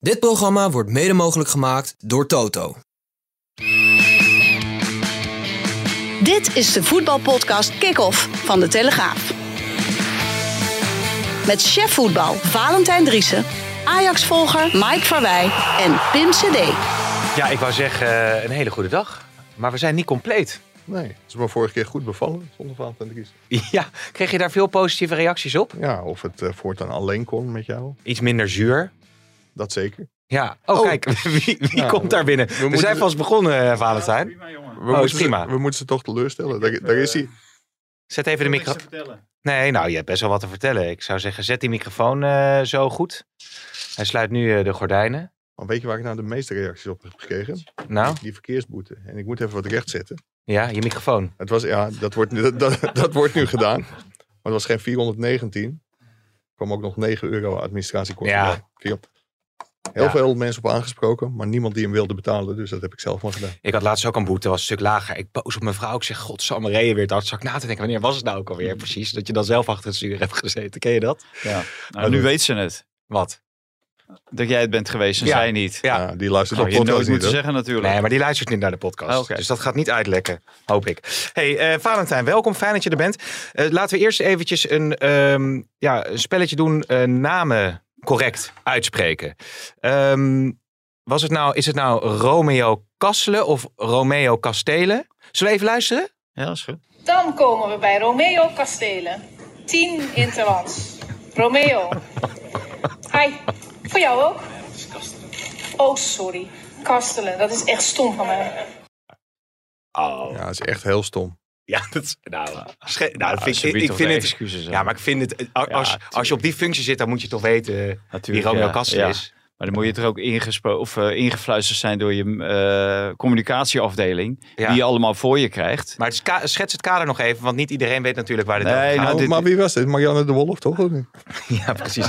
Dit programma wordt mede mogelijk gemaakt door Toto. Dit is de voetbalpodcast Kick-Off van De Telegraaf. Met chef voetbal Valentijn Driessen, Ajax-volger Mike Verwij en Pim CD. Ja, ik wou zeggen eh, een hele goede dag. Maar we zijn niet compleet. Nee, het is me vorige keer goed bevallen zonder Valentijn Dries. Ja, kreeg je daar veel positieve reacties op? Ja, of het eh, voortaan alleen kon met jou, Iets minder zuur. Dat zeker. Ja, oh, Oh. kijk, wie, wie Ja, komt daar binnen? We, zijn vast begonnen, eh, Valentijn. We, Oh, moeten prima. Ze, we moeten ze toch teleurstellen. Daar, daar is hij. Zet even de microfoon. Nee, nou, je hebt best wel wat te vertellen. Ik zou zeggen, zet die microfoon eh, zo goed. Hij sluit nu eh, de gordijnen. Maar weet je waar ik nou de meeste reacties op heb gekregen? Nou, Die verkeersboete. En ik moet even wat rechtzetten. ja, je microfoon. Het was, ja, dat wordt, nu- dat, dat, dat wordt nu gedaan. Maar het was geen 419. Er kwam ook nog 9 euro administratiekosten Ja. bij. Heel Ja. veel mensen op aangesproken, maar niemand die hem wilde betalen. Dus dat heb ik zelf maar gedaan. Ik had laatst ook een boete, was een stuk lager. Ik boos op mijn vrouw. Ik zeg, godsamme, reden weer. Daar zat ik na te denken, wanneer was het nou ook alweer precies? Dat je dan zelf achter het stuur hebt gezeten. Ken je dat? Ja. Nou, nu weet ze het. Wat? Dat jij het bent geweest en Ja. zij niet. Ja. Ja, die luistert op je podcast nooit niet. moeten zeggen natuurlijk. Nee, maar die luistert niet naar de podcast. Oh, oké. Dus dat gaat niet uitlekken, hoop ik. Hey, eh, Valentijn, welkom. Fijn dat je er bent. Eh, laten we eerst eventjes een, ehm, ja, een spelletje doen. eh, namen correct uitspreken. Ehm, was het nou, is het nou Romeo Kasselen of Romeo Kastelen? Zullen we even luisteren? Ja, dat is goed. Dan komen we bij Romeo Kastelen. 10 interlands. Romeo. Hi. Voor jou ook? Oh, sorry. Kastelen. Dat is echt stom van mij. Oh. Ja, dat is echt heel stom. Ja, dat is, nou, sche- nou, dat vind ik, vind het, excuses, ja, maar ik vind het, als, als, als je op die functie zit, dan moet je toch weten wie Natuurlijk, Romeo ja. Is. Maar dan moet je er ook ingespo- of, eh, ingefluisterd zijn door je eh, communicatieafdeling. Ja. Die je allemaal voor je krijgt. Maar het schets het kader nog even, want niet iedereen weet natuurlijk waar dit Nee, over gaat. nou, dit- maar wie was dit? Marianne de Wolf, toch? Ja, precies.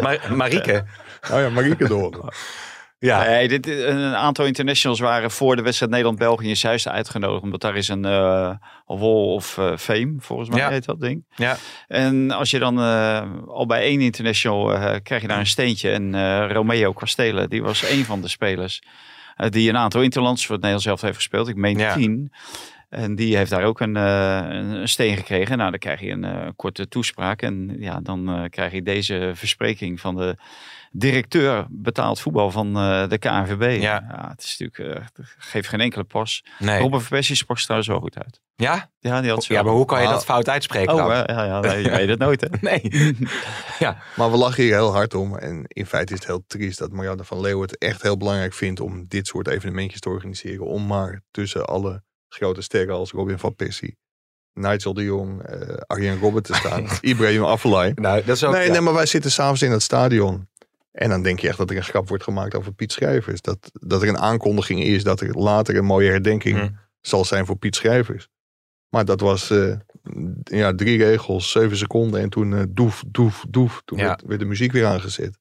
Maar, Marieke. Oh ja, Marieke de Wolf. Ja. Nee, dit, een aantal internationals waren voor de wedstrijd Nederland-België in Zeist uitgenodigd. Omdat daar is een eh wall of eh, fame, volgens mij Ja. heet dat ding. Ja. En als je dan eh, al bij één international eh, krijg je daar een steentje. En eh, Romeo Castelen, die was een van de spelers eh, die een aantal interlands voor het Nederlands zelf heeft gespeeld. Ik meen Ja. tien. En die heeft daar ook een, eh, een steen gekregen. Nou, dan krijg je een eh, korte toespraak. En ja, dan eh, krijg je deze verspreking van de directeur betaald voetbal van eh, de KNVB. Ja. het is natuurlijk, eh, geeft geen enkele pas. Nee. Robin van Persie sprak er trouwens wel goed uit. Ja? Ja, die had ze Ja, maar hoe kan je dat fout uitspreken Oh, dan? eh, ja, ja, nee, je weet het nooit, hè? Nee. ja. Maar we lachen hier heel hard om. En in feite is het heel triest dat Marianne van Leeuwen het echt heel belangrijk vindt om dit soort evenementjes te organiseren. Om maar tussen alle grote sterren als Robin van Persie, Nigel de Jong, eh Arjen Robben te staan. Ibrahim Afellay. Nou, dat is ook... Nee, ja. nee, maar wij zitten s'avonds in het stadion. En dan denk je echt dat er een grap wordt gemaakt over Piet Schrijvers. Dat, dat er een aankondiging is dat er later een mooie herdenking Hm. zal zijn voor Piet Schrijvers. Maar dat was eh, ja, drie regels, zeven seconden en toen eh, doef, doef, doef. Toen Ja. werd, werd de muziek weer aangezet.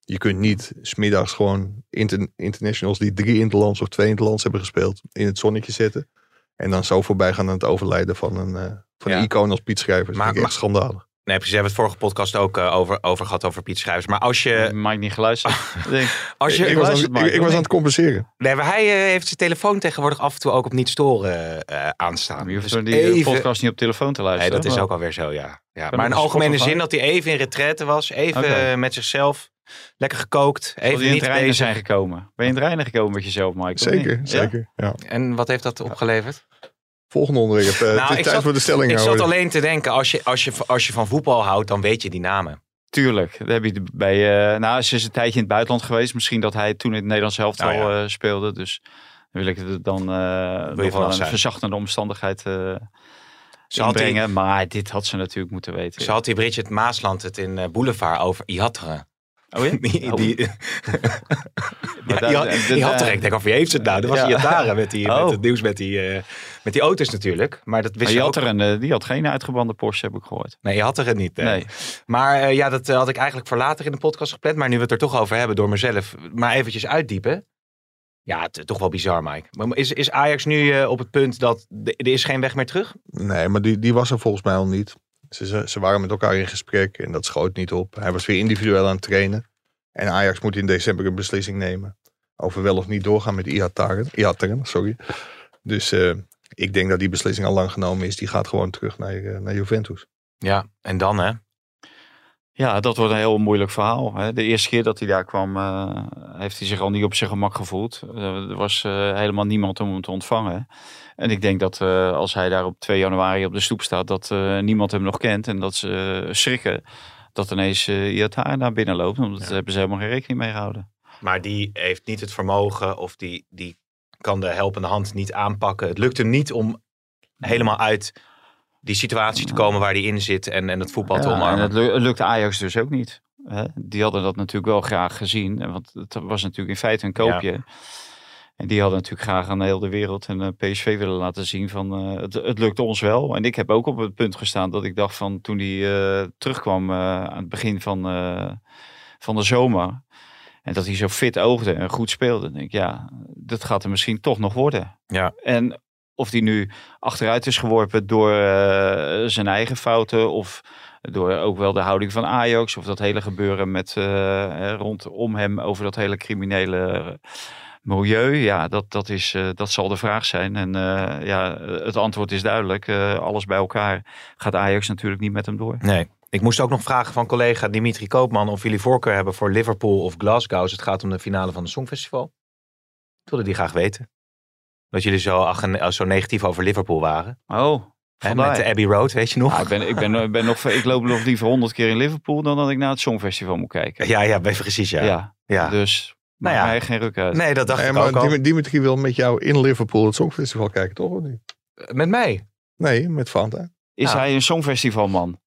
Je kunt niet smiddags gewoon inter- internationals die drie interlands of twee interlands hebben gespeeld in het zonnetje zetten. En dan zo voorbij gaan aan het overlijden van een, eh, van Ja. een icoon als Piet Schrijvers. Maar- ik echt schandalig. Nee, precies. We hebben het vorige podcast ook eh, over, over gehad over Piet Schrijvers. Maar als je... Mike niet geluisterd. Als je ik, was aan, ik, was aan het compenseren. nee, maar hij eh, heeft zijn telefoon tegenwoordig af en toe ook op niet storen eh, aanstaan. je hoeft Dus die even- podcast niet op telefoon te Nee, luisteren. dat is maar- ook alweer zo, ja. ja. Maar in een algemene zin dat hij even in retraite was. Even met zichzelf. Lekker gekookt. Even in niet het reinen bezig. zijn gekomen. Ben je in het reinen gekomen met jezelf, Mike? Zeker? Ja? zeker. Ja. En wat heeft dat opgeleverd? Volgende onderwerp. eh, Nou, het ik is tijd zat- voor de stelling. Ik zat alleen te denken, als je, als, je, als je van voetbal houdt, dan weet je die namen. Tuurlijk. Dat heb je bij, eh nou, ze is een tijdje in het buitenland geweest. Misschien dat hij toen in het Nederlands elftal Nou ja. eh, speelde. Dus dan wil ik het dan eh nog wel een zijn. verzachtende omstandigheid eh Ze had, die, inbrengen. Maar dit had ze natuurlijk moeten weten. ze had die Bridget Maasland het in eh, Boulevard over Ihatteren. Oh ja? Die, Oh. die, Maar ja, Ihatteren, eh, ik denk, of wie heeft ze het nou? Dat was Ja. Ihattaren met, die, met Oh. het nieuws met die, eh, met die auto's natuurlijk. Maar dat wist Maar je ook. had er een, eh, die had geen uitgebrande Porsche, heb ik gehoord. Nee, je had er het niet. eh. Nee. Maar eh, ja, dat had ik eigenlijk voor later in de podcast gepland. Maar nu we het er toch over hebben door mezelf, maar eventjes uitdiepen. Ja, het, toch wel bizar, Mike. Maar is, is Ajax nu eh, op het punt dat er is geen weg meer terug? Nee, maar die, die was er volgens mij al niet. Ze, ze, ze waren met elkaar in gesprek en dat schoot niet op. Hij was weer individueel aan het trainen. En Ajax moet in december een beslissing nemen over wel of niet doorgaan met Ihataren. Ihataren, sorry. Dus eh, ik denk dat die beslissing al lang genomen is. Die gaat gewoon terug naar, eh, naar Juventus. Ja, en dan hè? Ja, dat wordt een heel moeilijk verhaal. Hè. De eerste keer dat hij daar kwam, eh, heeft hij zich al niet op zijn gemak gevoeld. Er was eh, helemaal niemand om hem te ontvangen. En ik denk dat eh, als hij daar op 2 januari op de stoep staat, dat eh, niemand hem nog kent. En dat ze eh, schrikken dat ineens uh, Iataren naar binnen loopt. Daar hebben ze helemaal geen rekening mee gehouden. Maar die heeft niet het vermogen of die, die kan de helpende hand niet aanpakken. Het lukt hem niet om helemaal uit die situatie te komen waar hij in zit en, en het voetbal te Ja, en omarmen. het lu- lukte Ajax dus ook niet. Hè. Die hadden dat natuurlijk wel graag gezien. en Want het was natuurlijk in feite een koopje. En die hadden natuurlijk graag aan de hele wereld en eh, PSV willen laten zien van eh, het, het lukt ons wel. En ik heb ook op het punt gestaan dat ik dacht van toen hij eh, terugkwam aan het begin van, van de zomer. En dat hij zo fit oogde en goed speelde. Dan denk ik, ja, dat gaat er misschien toch nog worden. Ja. En of die nu achteruit is geworpen door zijn eigen fouten of door ook wel de houding van Ajax of dat hele gebeuren met rondom hem over dat hele criminele milieu. Ja, dat, dat, is, eh, dat zal de vraag zijn. En eh, ja, het antwoord is duidelijk. Eh, alles bij elkaar gaat Ajax natuurlijk niet met hem door. Nee. Ik moest ook nog vragen van collega Dimitri Koopman of jullie voorkeur hebben voor Liverpool of Glasgow als het gaat om de finale van het Songfestival. Ik wilde die graag weten. Dat jullie zo, ach- zo negatief over Liverpool waren. Oh, vandaar. met de Abbey Road, weet je nog? Ja, ik, ben, ik, ben, ben nog, ik loop nog liever honderd keer in Liverpool dan dat ik naar het Songfestival moet kijken. Ja, ja, precies ja. Ja, ja. dus Nou nou ja. mij geen ruk uit. Nee, dat dacht Nee, ik maar ook al. Dim- Dimitri wil met jou in Liverpool het Songfestival kijken, toch? Of niet? Met mij? Nee, met Fanta. Is Ja. hij een Songfestivalman?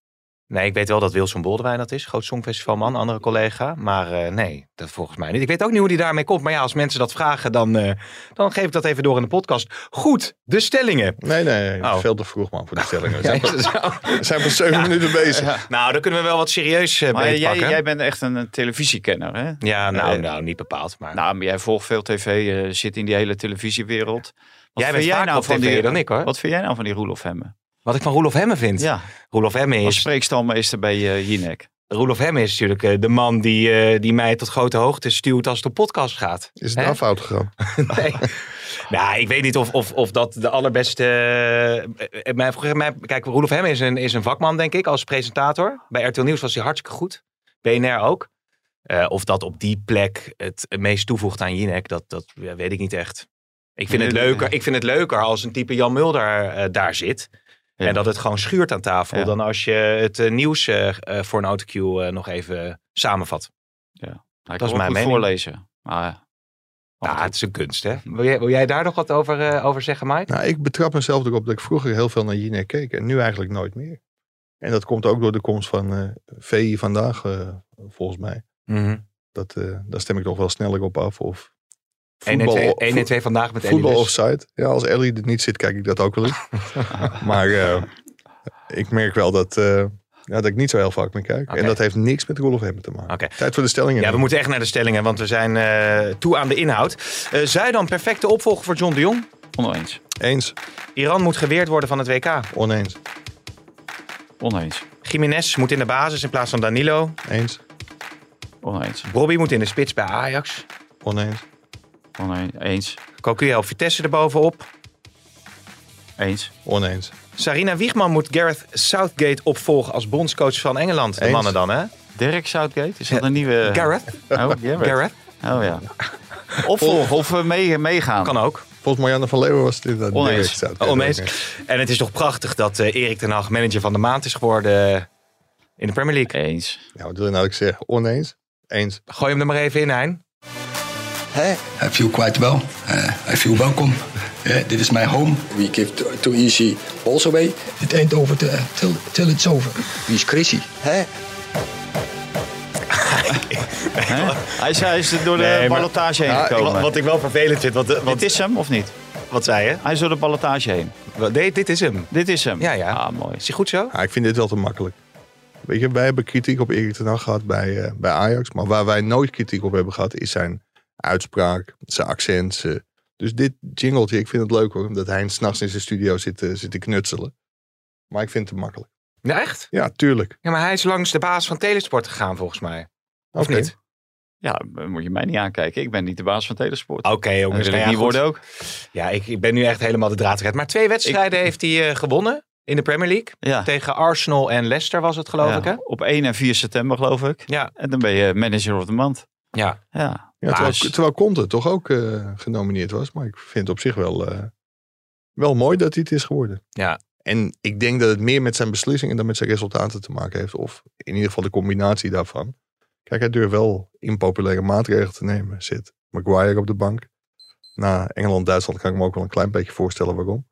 Nee, ik weet wel dat Wilson Boldewijn dat is. Groot Songfestivalman, andere collega. Maar eh, nee, dat volgens mij niet. Ik weet ook niet hoe die daarmee komt. Maar ja, als mensen dat vragen, dan, eh, dan geef ik dat even door in de podcast. Goed, de stellingen. Nee, nee. Oh. Veel te vroeg man voor die stellingen. We zijn, we pas zeven minuten bezig. Nou, dan kunnen we wel wat serieus uh, Maar jij, pakken. jij bent echt een, een televisiekenner, hè? Ja, nou, nou, niet bepaald. Maar Nou, maar jij volgt veel tv, zit in die hele televisiewereld. Wat jij bent vaak op van tv die, dan ik hoor. Wat vind jij nou van die Roelof Hemme? Wat ik van Roelof Hemme vind. Ja, Roelof Hemme als is, spreekstalmeester bij uh, Jinek. Roelof Hemme is natuurlijk eh, de man die, eh, die mij tot grote hoogte stuurt als het op podcast gaat. Is het nou fout gegaan? Nee. nou, ik weet niet of, of, of dat de allerbeste... mijn- volgens mij- Kijk, Roelof Hemme is een, is een vakman, denk ik, als presentator. Bij RTL Nieuws was hij hartstikke goed. BNR ook. Eh, of dat op die plek het meest toevoegt aan Jinek, dat, dat ja, weet ik niet echt. Ik vind, Nee, het nee, leuker, nee. ik vind het leuker als een type Jan Mulder eh, daar zit. Ja. En dat het gewoon schuurt aan tafel. Ja. Dan als je het eh, nieuws eh, eh, voor een autocue nog even samenvat. Nou, ik Dat is mijn goed mening. voorlezen. Maar, ja. Nou, het is een kunst, hè? Wil jij, wil jij daar nog wat over, eh, over zeggen, Mike? Nou, ik betrap mezelf erop dat ik vroeger heel veel naar Jinek keek. En nu eigenlijk nooit meer. En dat komt ook door de komst van eh VI vandaag, eh, volgens mij. Mhm. Dat, eh, daar stem ik toch wel sneller op af. Of 1 en 2, 1 en 2 vandaag met Ellie Voetbal West. offside. Ja, als Ellie er niet zit, kijk ik dat ook wel eens. maar eh, ik merk wel dat, eh, ja, dat ik niet zo heel vaak meer kijk. En dat heeft niks met Roelof Hemmen te maken. Tijd voor de stellingen. Ja, we moeten echt naar de stellingen, want we zijn eh, toe aan de inhoud. Eh zij dan perfecte opvolger voor John de Jong? oneens. Eens, Iran moet geweerd worden van het WK. oneens, Oneens. Jiménez moet in de basis in plaats van Danilo. eens, Oneens. Bobby moet in de spits bij Ajax. oneens, Oneens. Eens. Cocu helpt Vitesse erbovenop. Eens. oneens. Sarina Wiegman moet Gareth Southgate opvolgen als bondscoach van Engeland. De Eens. mannen dan, hè? Dirk Southgate? Is dat een nieuwe... Gareth? Oh, Gareth. Gareth? Oh ja. Opvolgen of eh, mee, meegaan. Kan ook. Volgens Marianne van Leeuwen was dit dat Oneens. zout. Oh, oneens. En het is toch prachtig dat eh, Erik ten Hag manager van de maand is geworden eh, in de Premier League. Eens. Ja, wat wil je nou dat ik zeg? Oneens, eens. Gooi hem er maar even in, Hein. I feel quite well. Uh, I feel welcome. Uh, dit is my home. We give too, too easy balls away. It ain't over till, till, till it's over. Wie is Chrissy? Hij is, hij is door de Nee, ballotage heen gekomen. wat, wat ik wel vervelend vind, want, want Dit is hem of niet? wat zei je? Hij is door de ballotage heen. Wat- Nee, dit is hem. Dit is hem. Ja, ja. Ah, mooi. Is hij goed zo? Ja, ik vind dit wel te makkelijk. Weet je, wij hebben kritiek op Erik ten Hag gehad bij, eh, bij Ajax. Maar waar wij nooit kritiek op hebben gehad, is zijn uitspraak, zijn accent. zijn- Dus dit jingletje, ik vind het leuk hoor. Omdat hij s'nachts in zijn studio zit, eh, zit te knutselen. Maar ik vind het te makkelijk. Ja, echt? Ja, tuurlijk. Ja, maar hij is langs de baas van Telesport gegaan, volgens mij. Of Oké. niet? Ja, dan moet je mij niet aankijken. Ik ben niet de baas van Telesport. Oké En dat jongens, wil nou ik ja, niet goed. worden ook. Ja, ik, ik ben nu echt helemaal de draad kwijt. Maar twee wedstrijden heeft hij eh, gewonnen in de Premier League. Ja. Tegen Arsenal en Leicester was het geloof Ja, ik hè? Op 1 en 4 september geloof ik. Ja. En dan ben je manager of the month. Ja. Ja. Terwijl, is- terwijl Conte toch ook eh, genomineerd was. Maar ik vind het op zich wel, eh, wel mooi dat hij het is geworden. Ja. En ik denk dat het meer met zijn beslissingen dan met zijn resultaten te maken heeft. Of in ieder geval de combinatie daarvan. Kijk, hij durft wel impopulaire maatregelen te nemen. Zit Maguire op de bank. Na Engeland-Duitsland kan ik me ook wel een klein beetje voorstellen waarom.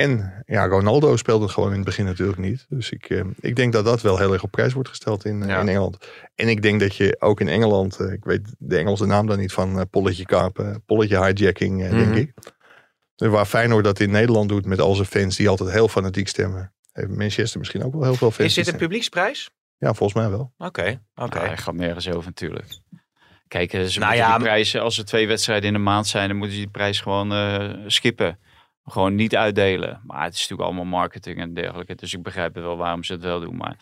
En ja, Ronaldo speelde het gewoon in het begin natuurlijk niet. Dus ik, eh, ik denk dat dat wel heel erg op prijs wordt gesteld in, eh, Ja. in Engeland. En ik denk dat je ook in Engeland, eh, ik weet de Engelse naam dan niet van eh, polletje kapen, polletje hijacking, eh, Mhm. denk ik. Dus waar Feyenoord dat in Nederland doet met al zijn fans die altijd heel fanatiek stemmen. Heeft Manchester misschien ook wel heel veel fans. Is dit een stemmen. publieksprijs? Ja, volgens mij wel. Oké, oké. Ja, hij gaat nergens over natuurlijk. Kijk, ze Nou moeten ja, die prijzen, als er twee wedstrijden in een maand zijn, dan moeten ze die prijs gewoon eh, skippen. Gewoon niet uitdelen. Maar het is natuurlijk allemaal marketing en dergelijke. Dus ik begrijp wel waarom ze het wel doen. Maar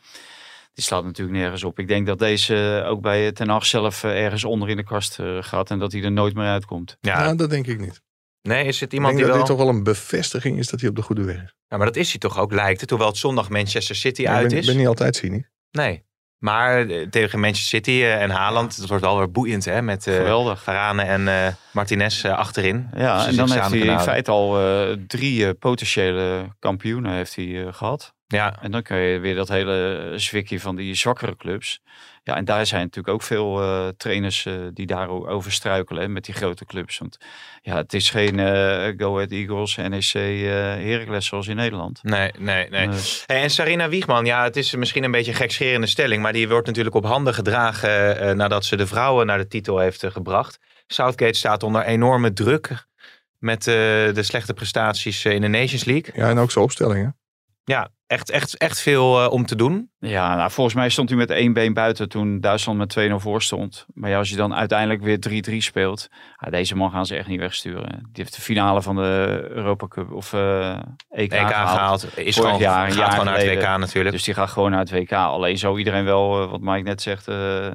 die slaat natuurlijk nergens op. Ik denk dat deze ook bij Ten Hag zelf eh, ergens onder in de kast eh, gaat. En dat hij er nooit meer uitkomt. Ja. Ja, dat denk ik niet. Nee, is het Ik iemand denk die dat wel... dit toch wel een bevestiging is dat hij op de goede weg is. Ja, maar dat is hij toch ook, lijkt het. Hoewel het zondag Manchester City uit ik ben, is. ben niet altijd cynisch. Nee. Maar eh, tegen Manchester City eh, en Haaland, dat wordt alweer boeiend hè. Met eh Geweldig. Varane en Martinez achterin. Ja, Ze en dan heeft hij in feite al drie potentiële kampioenen heeft hij, eh, gehad. Ja, En dan kun je weer dat hele zwikje van die zwakkere clubs. Ja, en daar zijn natuurlijk ook veel eh, trainers eh, die daarover struikelen hè, met die grote clubs. Want ja, het is geen eh, Go Ahead Eagles, NEC, eh Heracles zoals in Nederland. nee, nee, nee. Dus, Hey, en Sarina Wiegman, ja, het is misschien een beetje een gekscherende stelling, maar die wordt natuurlijk op handen gedragen eh, nadat ze de vrouwen naar de titel heeft gebracht. Southgate staat onder enorme druk met eh, de slechte prestaties in de Nations League. Ja, en ook zijn opstellingen. Ja, echt, echt, echt veel eh, om te doen. ja, nou, volgens mij stond hij met één been buiten toen Duitsland met 2-0 voor stond. Maar ja, als je dan uiteindelijk weer 3-3 speelt, deze man gaan ze echt niet wegsturen. Die heeft de finale van de Europa Cup of eh EK, EK gehaald. is Vorig gewoon, jaar, gaat jaar gewoon naar het. WK natuurlijk. Dus die gaat gewoon naar het WK. Alleen zou iedereen wel, eh, wat Mike net zegt, eh,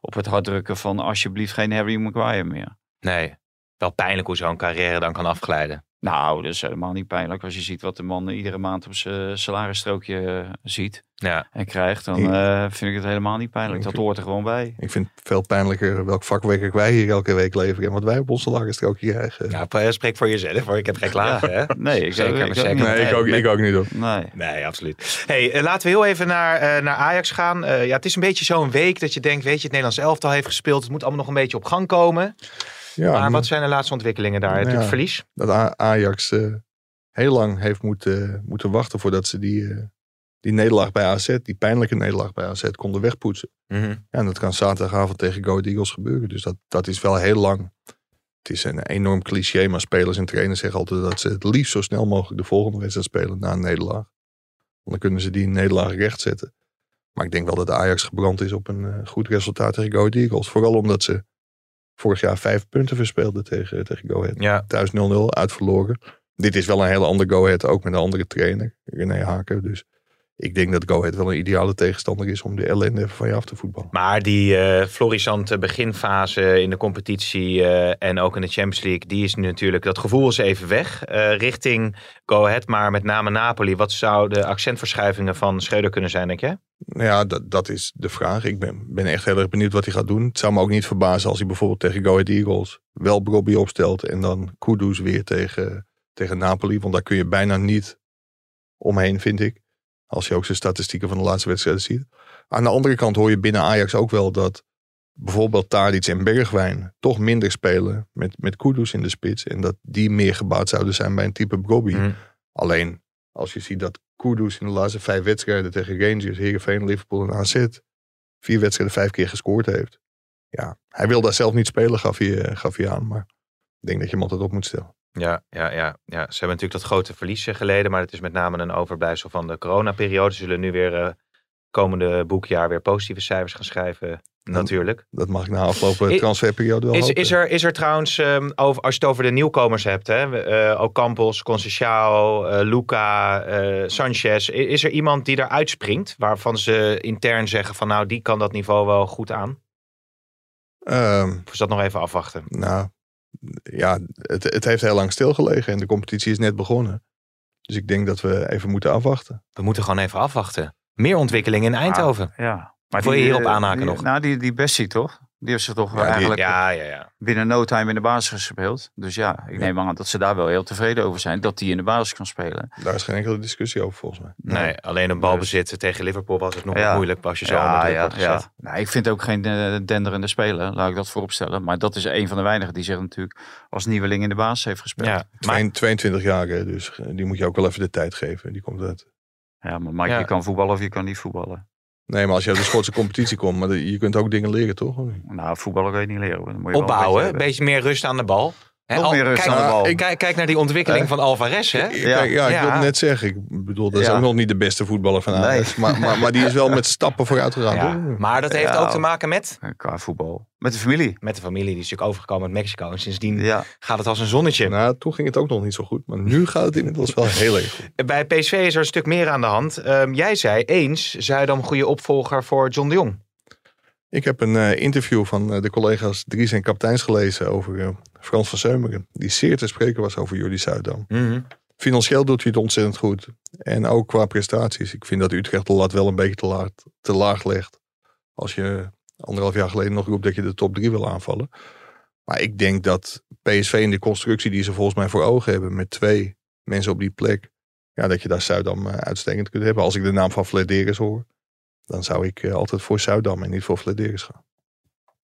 op het hart drukken van alsjeblieft geen Harry Maguire meer. Nee, wel pijnlijk hoe zo'n carrière dan kan afglijden. Nou, dat is helemaal niet pijnlijk. Als je ziet wat de man iedere maand op zijn salarisstrookje eh, ziet Ja, en krijgt, dan eh, vind ik het helemaal niet pijnlijk. Ik Dat hoort er gewoon bij. Ik vind het veel pijnlijker welk vakwerk wij hier elke week leveren. En wat wij op ons salarisstrookje krijgen. ja p- spreek voor jezelf hoor, ik heb geen klagen hè. Nee, ik Zeker, ik zeker. niet. nee, ik ook, ik ook niet hoor. Nee. Nee, absoluut. Hey, eh, laten we heel even naar, eh, naar Ajax gaan. Eh, ja, het is een beetje zo'n week dat je denkt, weet je, het Nederlands elftal heeft gespeeld. Het moet allemaal nog een beetje op gang komen. Ja, maar wat zijn de laatste ontwikkelingen daar? Natuurlijk Ja. verlies. dat Ajax eh, heel lang heeft moeten, moeten wachten voordat ze die, eh, die nederlaag bij AZ, die pijnlijke nederlaag bij AZ, konden wegpoetsen. Mhm. Ja, en dat kan zaterdagavond tegen Go Eagles gebeuren. Dus dat, dat is wel heel lang. Het is een enorm cliché, maar spelers en trainers zeggen altijd dat ze het liefst zo snel mogelijk de volgende wedstrijd spelen na een nederlaag. Want dan kunnen ze die nederlaag rechtzetten. Maar ik denk wel dat Ajax gebrand is op een eh, goed resultaat tegen Go Eagles. Vooral omdat ze vorig jaar vijf punten verspeelden tegen, tegen Go Ahead. Ja, Thuis 0-0, uitverloren. Dit is wel een hele andere Go Ahead, ook met een andere trainer, René Haken. Dus ik denk dat Go Ahead wel een ideale tegenstander is om de ellende van je af te voetballen. maar die eh florissante beginfase in de competitie eh, en ook in de Champions League, die is nu natuurlijk, dat gevoel is even weg. Eh, richting Go Ahead, maar met name Napoli. Wat zou de accentverschuivingen van Schreuder kunnen zijn, denk je? Nou ja, dat, dat is de vraag. Ik ben, ben echt heel erg benieuwd wat hij gaat doen. Het zou me ook niet verbazen als hij bijvoorbeeld tegen Go Ahead Eagles wel Bobby opstelt en dan Kudus weer tegen, tegen Napoli. Want daar kun je bijna niet omheen, vind ik. Als je ook zijn statistieken van de laatste wedstrijden ziet. Aan de andere kant hoor je binnen Ajax ook wel dat bijvoorbeeld Tadic en Bergwijn toch minder spelen met, met Kudus in de spits. En dat die meer gebaat zouden zijn bij een type Bobby. Mhm. Alleen als je ziet dat Kudus in de laatste vijf wedstrijden tegen Rangers, Heerenveen, Liverpool en AZ vier wedstrijden vijf keer gescoord heeft. Ja, hij wil daar zelf niet spelen, gaf hij, eh, gaf hij aan. Maar ik denk dat je hem altijd op moet stellen. Ja, ja, ja, ja, ze hebben natuurlijk dat grote verlies geleden, maar het is met name een overblijfsel van de coronaperiode. Ze zullen nu weer eh, komende boekjaar weer positieve cijfers gaan schrijven, natuurlijk. Dat mag ik na afgelopen transferperiode wel Is, hopen. is, er, is er trouwens, ehm, over, als je het over de nieuwkomers hebt, hè, eh Ocampos, Conceição, eh Luca, Sanchez, is er iemand die daar uitspringt, waarvan ze intern zeggen van nou, die kan dat niveau wel goed aan? Ehm, Of is dat nog even afwachten? nou, ja, het, het heeft heel lang stilgelegen en de competitie is net begonnen. Dus ik denk dat we even moeten afwachten. We moeten gewoon even afwachten. Meer ontwikkeling in Eindhoven. Ja. Maar Wil je hierop eh, aanhaken die- nog? Nou, die, die Bessie toch? Die heeft zich toch die- eigenlijk Ja, ja, ja. binnen no time in de basis gespeeld. Dus ja, ik neem aan dat ze daar wel heel tevreden over zijn. Dat die in de basis kan spelen. Daar is geen enkele discussie over volgens mij. Nee, alleen een balbezit tegen Liverpool was het nog Ja. moeilijk als je zo druk wordt gezet. Nou, ik vind ook geen eh, denderende speler, laat ik dat vooropstellen. Maar dat is een van de weinigen die zich natuurlijk als nieuweling in de basis heeft gespeeld. Ja, Ja, maar, 22 22 jaar, dus eh, die moet je ook wel even de tijd geven. Die komt uit. maar Mike, Ja. je kan voetballen of je kan niet voetballen. Nee, maar als je uit de Schotse competitie komt, maar je kunt ook dingen leren, toch? Nou, voetballen kan je niet leren. hoor. Dan moet je opbouwen, een beetje beetje meer rust aan de bal. Al- meer rust kijk, aan de bal. ik- Kijk, kijk naar die ontwikkeling Eh, van Alvarez, hè? Ja, Kijk, ja, ik Ja. wilde net zeggen. Ik bedoel, dat is Ja. ook nog niet de beste voetballer van Nee. Ajax. Maar, maar, maar die is wel met stappen vooruit gegaan. Maar dat heeft Ja. ook te maken met. Qua voetbal. Met de familie. met de familie. Die is natuurlijk overgekomen uit Mexico. En sindsdien Ja. gaat het als een zonnetje. Nou, toen ging het ook nog niet zo goed. Maar nu gaat het inmiddels wel heel erg goed. Bij PSV is er een stuk meer aan de hand. Ehm, jij zei eens, Zuidam een goede opvolger voor John de Jong. Ik heb een eh, interview van eh, de collega's Dries en Kapteins gelezen over eh, Frans van Seumeren. Die zeer te spreken was over Jordi Zuidam. Financieel doet hij het ontzettend goed. En ook qua prestaties. Ik vind dat Utrecht de lat wel een beetje te laag, te laag legt. Als je anderhalf jaar geleden nog roept dat je de top drie wil aanvallen. Maar ik denk dat PSV in de constructie die ze volgens mij voor ogen hebben. Met twee mensen op die plek. Ja, dat je daar Zuidam eh, uitstekend kunt hebben. Als ik de naam van Flederis hoor. Dan zou ik eh, altijd voor Zuidam en niet voor Flederis gaan.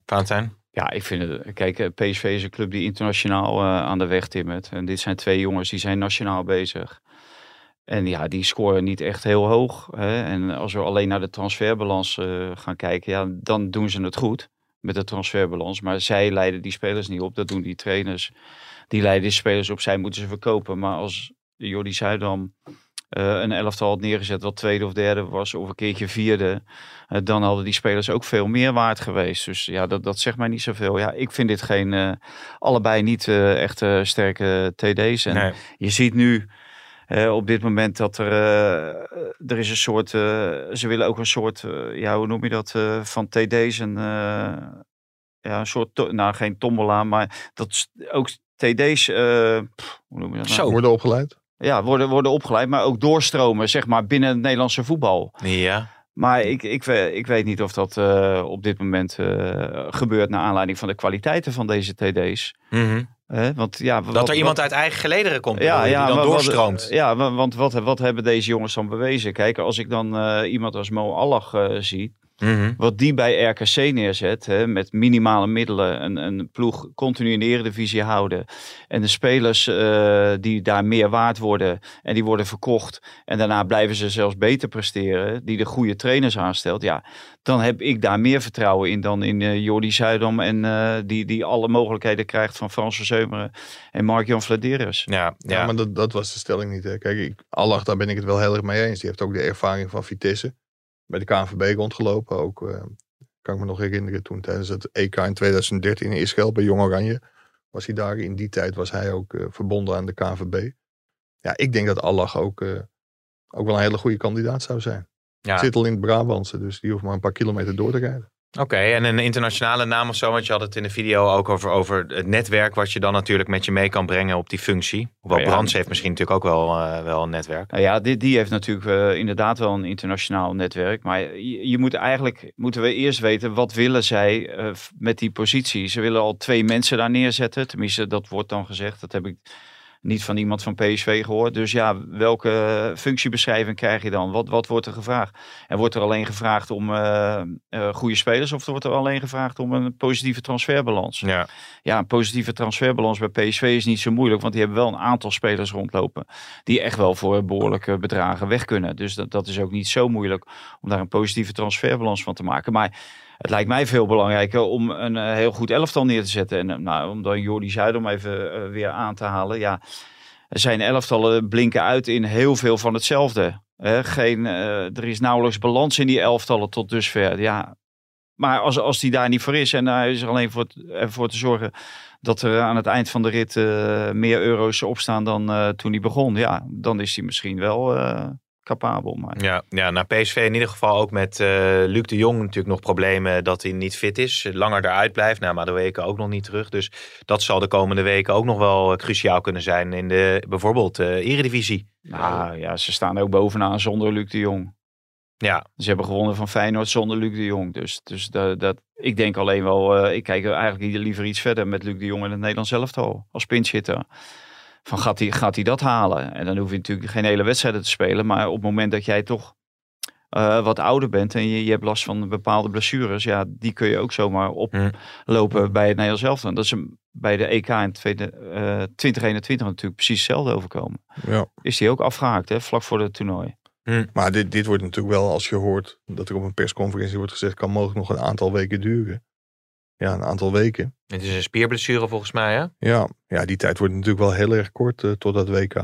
Valentijn? Ja, ik vind het. Kijk, eh, PSV is een club die internationaal eh, aan de weg timmert. En dit zijn twee jongens die zijn nationaal bezig. En ja, die scoren niet echt heel hoog. Hè? En als we alleen naar de transferbalans eh, gaan kijken, ja, dan doen ze het goed met de transferbalans. Maar zij leiden die spelers niet op. Dat doen die trainers. Die leiden die spelers op. Zij moeten ze verkopen. Maar als Jordi Zuidam eh, een elftal had neergezet wat tweede of derde was, of een keertje vierde, eh, dan hadden die spelers ook veel meer waard geweest. Dus ja, dat, dat zegt mij niet zoveel. Ja, ik vind dit geen, allebei niet echt sterke TD's. En Nee. je ziet nu eh, op dit moment dat er, eh, er is een soort, eh, ze willen ook een soort, eh, ja, hoe noem je dat, eh, van TD's en eh, ja, een soort, to- nou geen tombola, maar dat is ook TD's, eh, pff, hoe noem je dat nou? Zo. Worden opgeleid? Ja, worden, worden opgeleid, maar ook doorstromen, zeg maar, binnen het Nederlandse voetbal. Ja. Maar ik, ik, we- ik weet niet of dat eh, op dit moment eh, gebeurt naar aanleiding van de kwaliteiten van deze TD's. Mhm. Hè? want ja, Dat wat- er iemand wat- uit eigen gelederen komt, ja, ja, die dan maar wat- doorstroomt. ja, wa- want wat, wat hebben deze jongens dan bewezen? Kijk, als ik dan eh, iemand als Mo Allah eh, zie, Mhm. wat die bij RKC neerzet, hè, met minimale middelen, een, een ploeg continu in de eredivisie houden. En de spelers eh, die daar meer waard worden en die worden verkocht. En daarna blijven ze zelfs beter presteren, die de goede trainers aanstelt. Ja, dan heb ik daar meer vertrouwen in dan in eh Jordi Zuidam. En eh, die, die alle mogelijkheden krijgt van Frans Verzeumeren en Mark-Jan. Ja, Ja, ja. maar dat, dat was de stelling niet. Hè. Kijk, ik, Allah, daar ben ik het wel heel erg mee eens. Die heeft ook de ervaring van Vitesse. Bij de KNVB rondgelopen. Ook, eh, kan ik me nog herinneren, toen tijdens het EK in 2013 in Israël bij Jong Oranje. Was hij daar. In die tijd was hij ook eh, verbonden aan de KNVB. Ja, ik denk dat Allah ook, eh, ook wel een hele goede kandidaat zou zijn. ja. Zit al in het Brabantse, dus die hoeft maar een paar kilometer door te rijden. Oké, en een internationale naam of zo, want je had het in de video ook over, over het netwerk wat je dan natuurlijk met je mee kan brengen op die functie. Hoewel Ja. Brands heeft misschien natuurlijk ook wel, eh, wel een netwerk. Nou ja, die, die heeft natuurlijk eh, inderdaad wel een internationaal netwerk. Maar je, je moet eigenlijk, moeten we eerst weten, wat willen zij f- met die positie? Ze willen al twee mensen daar neerzetten. Tenminste, dat wordt dan gezegd. Dat heb ik niet van iemand van PSV gehoord. Dus ja, welke functiebeschrijving krijg je dan? Wat, wat wordt er gevraagd? En wordt er alleen gevraagd om eh, goede spelers of wordt er alleen gevraagd om een positieve transferbalans? Ja, Ja, een positieve transferbalans bij PSV is niet zo moeilijk, want die hebben wel een aantal spelers rondlopen die echt wel voor behoorlijke bedragen weg kunnen. Dus dat, dat is ook niet zo moeilijk om daar een positieve transferbalans van te maken. Maar het lijkt mij veel belangrijker om een eh, heel goed elftal neer te zetten. En eh, nou, om dan Jordi Zuidam even eh, weer aan te halen. Ja, zijn elftallen blinken uit in heel veel van hetzelfde. Hè, geen, er is nauwelijks balans in die elftallen tot dusver. Ja, maar als, als die daar niet voor is en hij is er alleen voor, ervoor te zorgen dat er aan het eind van de rit meer euro's opstaan dan toen hij begon. Ja, dan is hij misschien wel, capabel. Maar Ja, ja, naar PSV in ieder geval ook met eh, Luc de Jong natuurlijk nog problemen dat hij niet fit is. Langer eruit blijft. Nou, maar de weken ook nog niet terug. Dus dat zal de komende weken ook nog wel eh, cruciaal kunnen zijn in de bijvoorbeeld eh Eredivisie. nou, ja, ze staan ook bovenaan zonder Luc de Jong. Ja, Ze hebben gewonnen van Feyenoord zonder Luc de Jong. Dus, dus dat, dat, ik denk alleen wel, ik kijk eigenlijk liever iets verder met Luc de Jong in het Nederlands elftal als pinchitter. Van gaat hij, gaat hij dat halen? En dan hoef je natuurlijk geen hele wedstrijden te spelen. Maar op het moment dat jij toch eh, wat ouder bent en je, je hebt last van bepaalde blessures. Ja, die kun je ook zomaar oplopen bij het Nederlands elftal. Dat is bij de EK in tweede, eh, 2021 natuurlijk precies hetzelfde overkomen. Ja. Is die ook afgehaakt hè, vlak voor het toernooi. Maar dit, dit wordt natuurlijk wel, als je hoort dat er op een persconferentie wordt gezegd, kan mogelijk nog een aantal weken duren. Ja, een aantal weken. het is een spierblessure volgens mij hè? Ja, ja die tijd wordt natuurlijk wel heel erg kort eh, tot dat WK.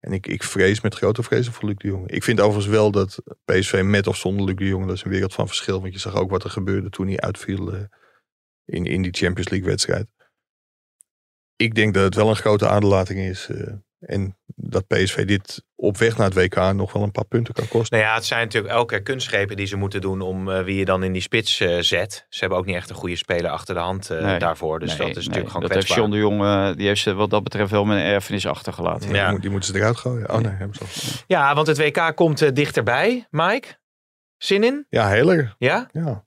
En ik, ik vrees met grote vrezen voor Luc de Jong. Ik vind overigens wel dat PSV met of zonder Luc de Jong, dat is een wereld van verschil. Want je zag ook wat er gebeurde toen hij uitviel eh, in, in die Champions League wedstrijd. Ik denk dat het wel een grote aderlating is. eh, en dat PSV dit op weg naar het WK nog wel een paar punten kan kosten. Nou ja, het zijn natuurlijk elke keer kunstgrepen die ze moeten doen om eh, wie je dan in die spits eh, zet. Ze hebben ook niet echt een goede speler achter de hand eh, Nee. daarvoor. Dus Nee, dat is nee, natuurlijk gewoon Dat heeft kwetsbaar. John de Jong, eh, die heeft ze wat dat betreft wel met een erfenis achtergelaten. Ja, Ja. Die, moet- die moeten ze eruit gooien. Oh nee, hebben ze al. Ja, want het WK komt dichterbij, Mike. Zin in? Ja, heel erg. Ja? Ja.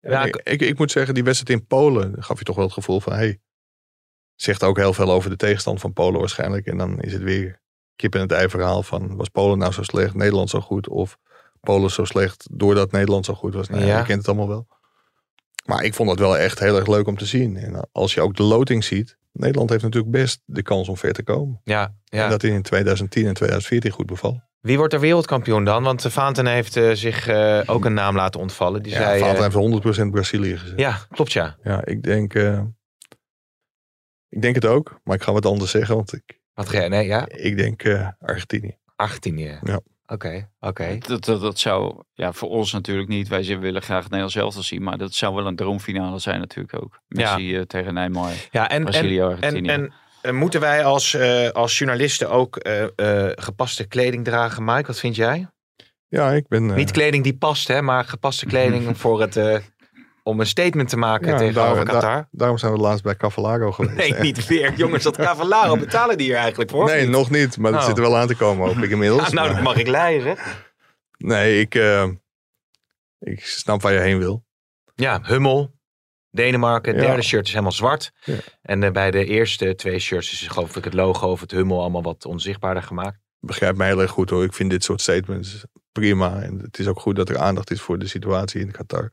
Ja, ik, ik, ik moet zeggen, die wedstrijd in Polen gaf je toch wel het gevoel van... Hey, zegt ook heel veel over de tegenstand van Polen waarschijnlijk. En dan is het weer kip en het ei verhaal van... was Polen nou zo slecht, Nederland zo goed? Of Polen zo slecht doordat Nederland zo goed was? Nou, ja. Je kent het allemaal wel. Maar ik vond het wel echt heel erg leuk om te zien. En als je ook de loting ziet... Nederland heeft natuurlijk best de kans om ver te komen. Ja, ja. En dat in 2010 en 2014 goed beval. Wie wordt er wereldkampioen dan? Want de Vaanten heeft eh, zich eh, ook een naam laten ontvallen. Die Ja, zei, Valentin eh, heeft 100% Brazilië gezet. ja, klopt ja. Ja, ik denk... ik denk het ook, maar ik ga wat anders zeggen, want ik, Wat ga jij? Nee, ja. ik denk eh, Argentinië. Argentinië. Ja. Oké, oké. Dat, dat, dat zou ja, voor ons natuurlijk niet. Wij willen graag het Nederlands elftal zien. Maar dat zou wel een droomfinale zijn natuurlijk ook. Messi eh, tegen Neymar. Ja, en, Brazilië, en, en, Argentinië. en eh, moeten wij als, eh, als journalisten ook eh, eh, gepaste kleding dragen, Mike? Wat vind jij? Ja, ik ben... Niet kleding die past, hè, maar gepaste kleding voor het, eh, om een statement te maken ja, tegenover daar- Qatar. daar- daarom zijn we laatst bij Cavalago geweest. Nee, niet weer. Jongens, dat Cavallaro betalen die hier eigenlijk voor? Nee, niet? nog niet, maar dat Oh. zit er wel aan te komen, hoop ik inmiddels. Ah, nou, dat mag ik leiden. Nee, ik, eh, ik snap waar je heen wil. Ja, Hummel. Denemarken, het Ja. derde shirt is helemaal zwart. En eh, bij de eerste twee shirts is geloof ik het logo of het Hummel allemaal wat onzichtbaarder gemaakt. Begrijp mij heel erg goed hoor. Ik vind dit soort statements prima. En het is ook goed dat er aandacht is voor de situatie in Qatar.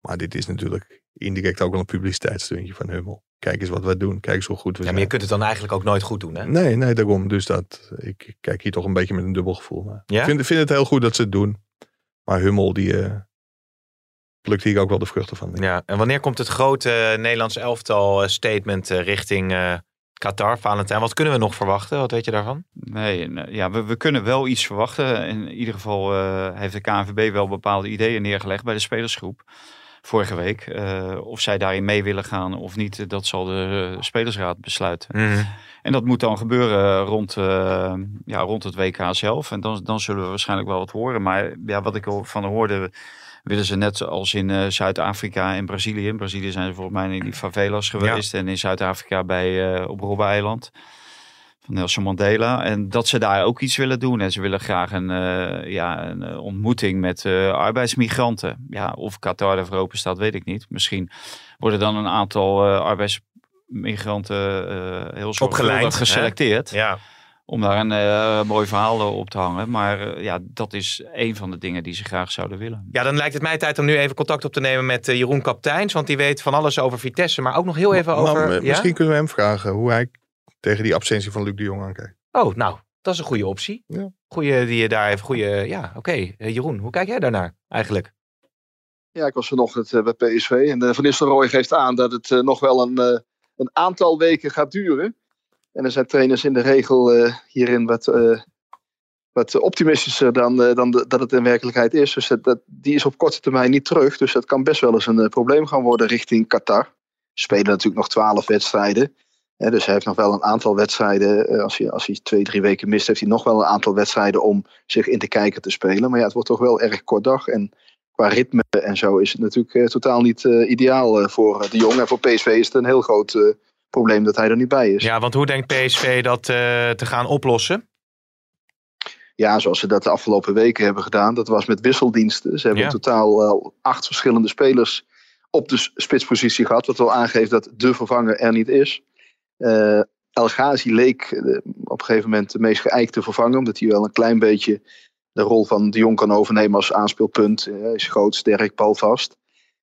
Maar dit is natuurlijk indirect ook wel een publiciteitsstuntje van Hummel. Kijk eens wat wij doen. Kijk eens hoe goed we Ja, maar zijn. je kunt het dan eigenlijk ook nooit goed doen, hè? Nee, nee, daarom. Dus dat, ik kijk hier toch een beetje met een dubbel gevoel naar. Ja? Ik vind, vind het heel goed dat ze het doen. Maar Hummel, die eh, plukt hier ook wel de vruchten van. Ja, en wanneer komt het grote eh, Nederlands elftal eh, statement richting eh, Qatar, Valentijn? Wat kunnen we nog verwachten? Wat weet je daarvan? Nee, ja, we, we kunnen wel iets verwachten. In ieder geval eh, heeft de KNVB wel bepaalde ideeën neergelegd bij de spelersgroep. Vorige week. Eh, of zij daarin mee willen gaan of niet, dat zal de eh, spelersraad besluiten. En dat moet dan gebeuren rond, eh, ja, rond het WK zelf. En dan, dan zullen we waarschijnlijk wel wat horen. Maar ja, wat ik al van hoorde, willen ze net als in eh, Zuid-Afrika en Brazilië. In Brazilië zijn ze volgens mij in die favelas geweest. En in Zuid-Afrika bij, eh, op Robben-eiland van Nelson Mandela. En dat ze daar ook iets willen doen. En ze willen graag een, eh, ja, een eh, ontmoeting met eh, arbeidsmigranten. Ja, of Qatar ervoor open staat, weet ik niet. Misschien worden dan een aantal eh, arbeidsmigranten eh heel zorgvuldig hè? geselecteerd. Ja. Om daar een eh, mooi verhaal op te hangen. Maar ja, dat is een van de dingen die ze graag zouden willen. ja, dan lijkt het mij tijd om nu even contact op te nemen met Jeroen Kapteins. Want die weet van alles over Vitesse, maar ook nog heel even over... ja? Misschien kunnen we hem vragen hoe hij tegen die absentie van Luc de Jong aankijkt. Oh, nou, dat is een goede optie. Ja. Goeie die je daar even... Goeie, ja, oké. Eh, Jeroen, hoe kijk jij daarnaar eigenlijk? Ja, ik was vanochtend eh, bij PSV en eh, Van Nistelrooy geeft aan dat het eh, nog wel een, eh, een aantal weken gaat duren. En er zijn trainers in de regel eh, hierin wat, eh, wat optimistischer dan, eh, dan de- dat het in werkelijkheid is. Dus dat, dat, die is op korte termijn niet terug. Dus dat kan best wel eens een eh, probleem gaan worden richting Qatar. Spelen natuurlijk nog twaalf wedstrijden. Dus hij heeft nog wel een aantal wedstrijden. eh, als, hij, als hij twee, drie weken mist, heeft hij nog wel een aantal wedstrijden om zich in te kijken te spelen. Maar ja, het wordt toch wel erg kort dag. En qua ritme en zo is het natuurlijk eh, totaal niet eh, ideaal voor de jongen. En voor PSV is het een heel groot probleem dat hij er niet bij is. Ja, want hoe denkt PSV dat te gaan oplossen? Ja, zoals ze dat de afgelopen weken hebben gedaan. Dat was met wisseldiensten. Ze hebben Ja. in totaal al acht verschillende spelers op de spitspositie gehad. Wat wel aangeeft dat de vervanger er niet is. Eh El Ghazi leek eh, op een gegeven moment de meest geëikte vervanger. Omdat hij wel een klein beetje de rol van de Jong kan overnemen als aanspeelpunt. Eh, Hij is groot, sterk, balvast.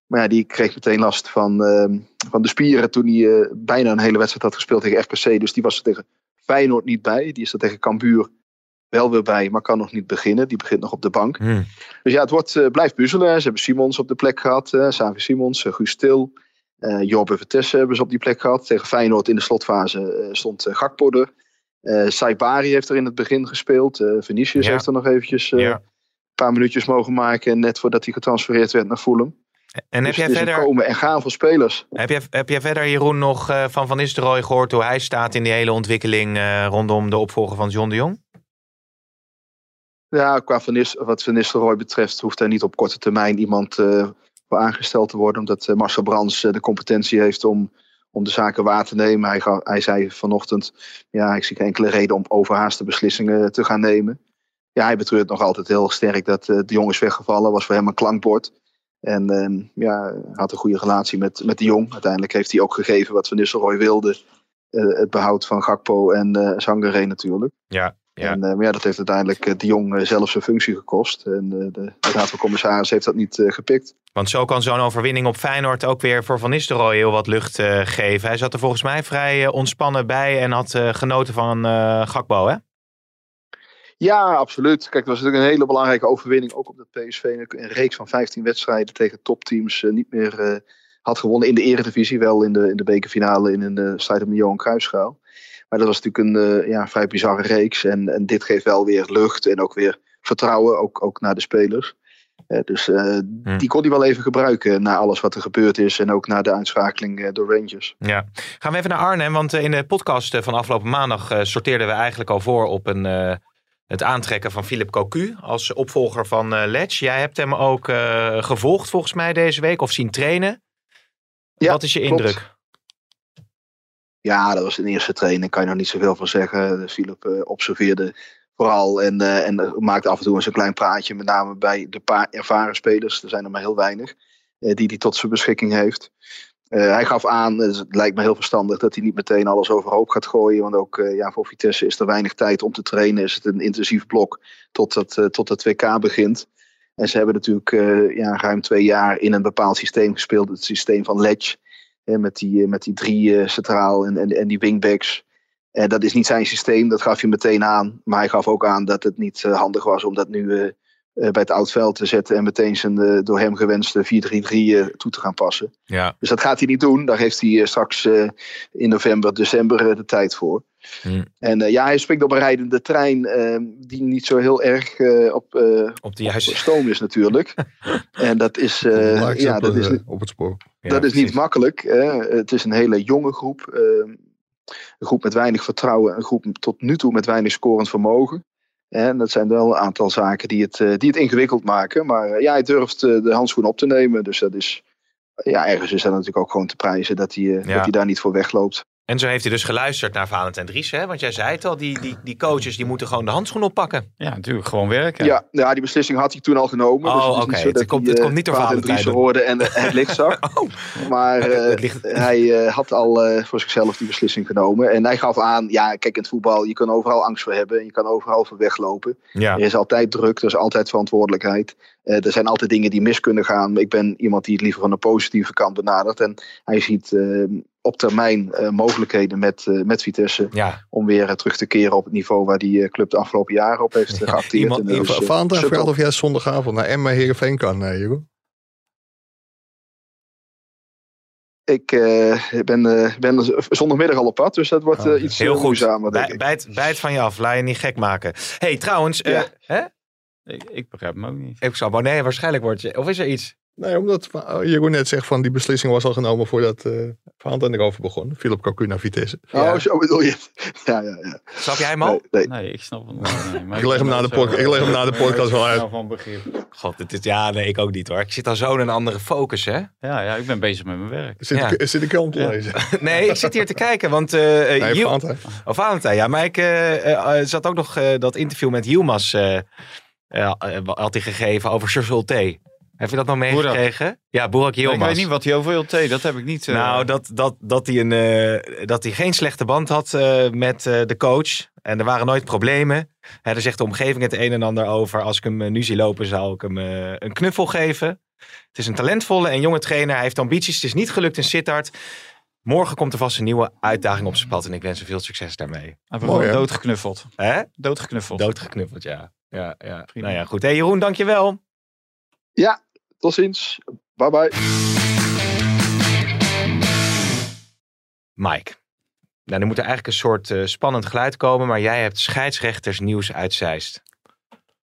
Maar ja, die kreeg meteen last van, eh, van de spieren toen hij bijna een hele wedstrijd had gespeeld tegen RKC. Dus die was er tegen Feyenoord niet bij. Die is er tegen Cambuur wel weer bij, maar kan nog niet beginnen. Die begint nog op de bank. Hm. Dus ja, het wordt, blijft puzzelen. Ze hebben Simons op de plek gehad. eh Savi Simons, Guus Til. Eh Jorbe Vertessen hebben ze op die plek gehad. Tegen Feyenoord in de slotfase eh, stond eh, Gakpo er. Eh Saibari heeft er in het begin gespeeld. eh Vinicius Ja. heeft er nog eventjes eh, Ja. een paar minuutjes mogen maken. Net voordat hij getransfereerd werd naar Fulham. En heb dus jij, is een verder, komen en gaan van spelers. heb, jij, heb jij verder, Jeroen, nog eh, van Van Nistelrooy gehoord hoe hij staat in die hele ontwikkeling eh, rondom de opvolger van John de Jong? Ja, qua Van wat Van Nistelrooy betreft hoeft er niet op korte termijn iemand eh, voor aangesteld te worden. Omdat eh, Marcel Brands eh, de competentie heeft om, om de zaken waar te nemen. Hij, ga- hij zei vanochtend, ja, ik zie geen enkele reden om overhaaste beslissingen te gaan nemen. Ja, hij betreurt nog altijd heel sterk dat eh, de jong is weggevallen. Was voor hem een klankbord. En ehm, ja, had een goede relatie met, met de jong. Uiteindelijk heeft hij ook gegeven wat Van Nistelrooy wilde. Eh, het behoud van Gakpo en eh Zangeré natuurlijk. Ja, ja. En eh, maar ja, dat heeft uiteindelijk eh, de Jong eh, zelf zijn functie gekost. En de, de Raad van Commissaris heeft dat niet gepikt. Want zo kan zo'n overwinning op Feyenoord ook weer voor Van Nistelrooy heel wat lucht geven. Hij zat er volgens mij vrij ontspannen bij en had genoten van Gakbo, hè? Ja, absoluut. Kijk, het was natuurlijk een hele belangrijke overwinning. Ook op dat PSV een een reeks van 15 wedstrijden tegen topteams niet meer had gewonnen in de eredivisie. Wel in de, in de bekerfinale in een uh, strijd om de Johan Cruijffschaal. Maar dat was natuurlijk een eh, ja, vrij bizarre reeks. En, en dit geeft wel weer lucht en ook weer vertrouwen, ook, ook naar de spelers. Eh, dus eh, Hm. die kon hij wel even gebruiken na alles wat er gebeurd is. En ook na de uitschakeling door Rangers. Ja. Gaan we even naar Arnhem, want in de podcast van afgelopen maandag sorteerden we eigenlijk al voor op een, het aantrekken van Philip Cocu als opvolger van eh Letch. Jij hebt hem ook gevolgd volgens mij deze week of zien trainen. Ja, Wat is je klopt. indruk? Ja, dat was een eerste training, kan je nog niet zoveel van zeggen. Philip eh, observeerde vooral en, eh, en maakte af en toe eens een klein praatje. Met name bij de paar ervaren spelers, er zijn er maar heel weinig, eh, die hij tot zijn beschikking heeft. Hij gaf aan, dus het lijkt me heel verstandig, dat hij niet meteen alles overhoop gaat gooien. Want ook ja, voor Vitesse is er weinig tijd om te trainen. Is het een intensief blok tot het, eh, tot het WK begint. En ze hebben natuurlijk ja, ruim twee jaar in een bepaald systeem gespeeld. Het systeem van Ledge. Met, die, eh, met die drie eh, centraal en, en, en die wingbacks. En dat is niet zijn systeem, dat gaf hij meteen aan. Maar hij gaf ook aan dat het niet eh, handig was om dat nu eh, eh, bij het oud veld te zetten. En meteen zijn eh, door hem gewenste 4-3-3 eh, toe te gaan passen. Ja. Dus dat gaat hij niet doen. Daar heeft hij eh, straks eh, in november, december eh, de tijd voor. Hm. En eh, ja, hij springt op een rijdende trein eh, die niet zo heel erg eh, op, eh, Op de juiste... op stoom is natuurlijk. en dat is, eh, ja, op, dat is, op het spoor. Ja, dat is niet makkelijk. Hè. Het is een hele jonge groep. eh, een groep met weinig vertrouwen. Een groep tot nu toe met weinig scorend vermogen. En dat zijn wel een aantal zaken die het, die het ingewikkeld maken. Maar ja, hij durft de handschoen op te nemen. Dus dat is. Ja, ergens is dat natuurlijk ook gewoon te prijzen dat hij, Ja. dat hij daar niet voor wegloopt. En zo heeft hij dus geluisterd naar Valentijn Dries, hè? Want jij zei het al, die, die, die coaches die moeten gewoon de handschoen oppakken. Ja, natuurlijk. Gewoon werken. Ja, ja, die beslissing had hij toen al genomen. Oh, dus het is oké. Het komt- het eh, komt niet door Valentijn Driessen doen. hoorde en het licht zag. Oh, Maar eh, het ligt- hij eh, had al eh, voor zichzelf die beslissing genomen. En hij gaf aan, ja, kijk, in het voetbal, je kan overal angst voor hebben. En je kan overal voor weglopen. ja. Er is altijd druk, er is altijd verantwoordelijkheid. Eh, er zijn altijd dingen die mis kunnen gaan. Ik ben iemand die het liever van de positieve kant benadert. En hij ziet eh, op termijn eh, mogelijkheden met, eh, met Vitesse. ja. Om weer eh, terug te keren op het niveau waar die eh, club de afgelopen jaren op heeft Ja, geacteerd. iemand- dat iemand- subtop. vraagt of jij zondagavond naar Emma Heerenveen kan, eh, Jeroen. Ik eh, ben, eh, ben zondagmiddag al op pad, dus dat wordt Oh, iets Heel goed. moeizamer, Bij, bijt, bijt van je af, laat je niet gek maken. hey, trouwens, eh, Ja. hè? Ik, ik begrijp hem ook niet. ik zou, oh nee, waarschijnlijk wordt je. Of is er iets? Nee, omdat uh, Jeroen net zegt van die beslissing was al genomen voordat uh, Van en erover begon. Philip Cocu naar Vitesse. Oh, zo bedoel je. Ja, ja, ja. Snap jij hem al? Nee, Nee, ik snap het nog niet. Ik leg hem na de pod- ik leg hem na de podcast wel uit. Van begrip. God, dit is, ja, nee, ik ook niet hoor. Ik zit al zo in een andere focus, hè? Ja, ja, ik ben bezig met mijn werk. Zit, Ja. ik, zit ik krant te Ja. lezen? Nee, ik zit hier te kijken, want... eh eh, Nee, Hiel- Valentijn. Oh, Valentijn, ja. Maar ik eh, eh, eh, zat ook nog eh, dat interview met eh, eh, eh, had hij gegeven over Charles Heb je dat nog meegekregen? Ja, Burak Maar Yilmaz. ik weet niet wat hij over wil thee, dat heb ik niet. eh, Nou, dat, dat, dat, hij een, eh, dat hij geen slechte band had eh, met eh, de coach. En er waren nooit problemen. Hè, daar zegt de omgeving het een en ander over. Als ik hem nu zie lopen, zou ik hem een knuffel geven. Het is een talentvolle en jonge trainer. Hij heeft ambities. Het is niet gelukt in Sittard. Morgen komt er vast een nieuwe uitdaging op zijn pad. En ik wens hem veel succes daarmee. hij Mooi, doodgeknuffeld. Hè? Doodgeknuffeld. Doodgeknuffeld, ja. ja, ja. Prima. Nou ja, goed. Hé Jeroen, dankjewel. Tot ziens. Bye bye. Mike. Nou, er moet er eigenlijk een soort eh, spannend geluid komen. Maar jij hebt scheidsrechtersnieuws uit Zeist.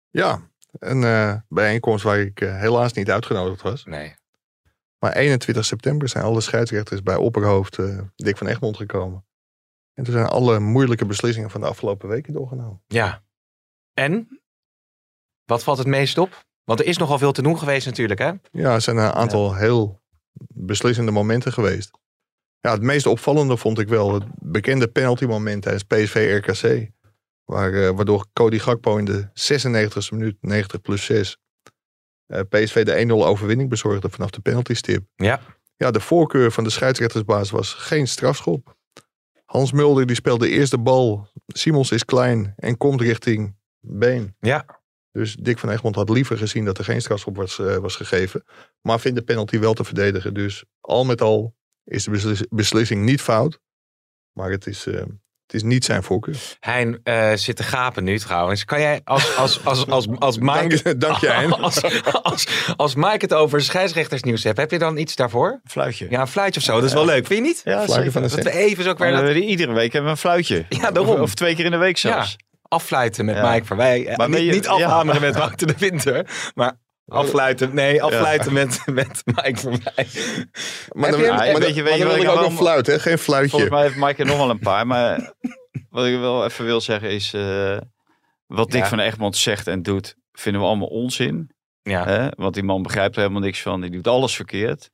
Ja, een eh, bijeenkomst waar ik eh, helaas niet uitgenodigd was. Nee. Maar 21 september zijn alle scheidsrechters bij opperhoofd Dick van Egmond gekomen. En toen zijn alle moeilijke beslissingen van de afgelopen weken doorgenomen. Ja. En? Wat valt het meest op? Want er is nogal veel te doen geweest natuurlijk, hè? Ja, er zijn een aantal heel beslissende momenten geweest. Ja, het meest opvallende vond ik wel het bekende penalty moment tijdens PSV-RKC. Waar, eh, waardoor Cody Gakpo in de 96e minuut, 90 plus 6, eh, PSV de 1-0 overwinning bezorgde vanaf de penaltystip. Ja. Ja, de voorkeur van de scheidsrechtersbaas was geen strafschop. Hans Mulder die speelde eerst de bal. Simons is klein en komt richting been. Ja. Dus Dick van Egmond had liever gezien dat er geen strafschop was, eh, was gegeven. Maar vindt de penalty wel te verdedigen. Dus al met al is de beslis- beslissing niet fout. Maar het is, eh, het is niet zijn voorkeur. Hein eh, zit te gapen nu trouwens. Kan jij als, als, als, als, als Mike... Dank, dank je, Hein. Als, als, als Mike het over scheidsrechtersnieuws heeft, heb je dan iets daarvoor? Een fluitje. Ja, een fluitje of zo. Dat is wel leuk, vind je niet? Ja, Fluitje zeker. van een Dat we even zo ook weer eh, iedere week hebben we een fluitje. Ja, daarom. Of, of twee keer in de week zelfs. Affluiten met Ja. Mike Verwij. Eh, Maar niet, je- niet afhameren met Wouter de Winter, maar afluiten. Nee, afluiten met, met Mike. Maar dan, je hem- maar dan- weet je- weet maar je dan wat wil ik ook wel- een fluit, hè? geen fluitje. Volgens mij heeft Mike er nog wel een paar. Maar wat ik wel even wil zeggen is... eh, wat Dick Ja. van Egmond zegt en doet, vinden we allemaal onzin. Ja. Hè? Want die man begrijpt er helemaal niks van. Die doet alles verkeerd.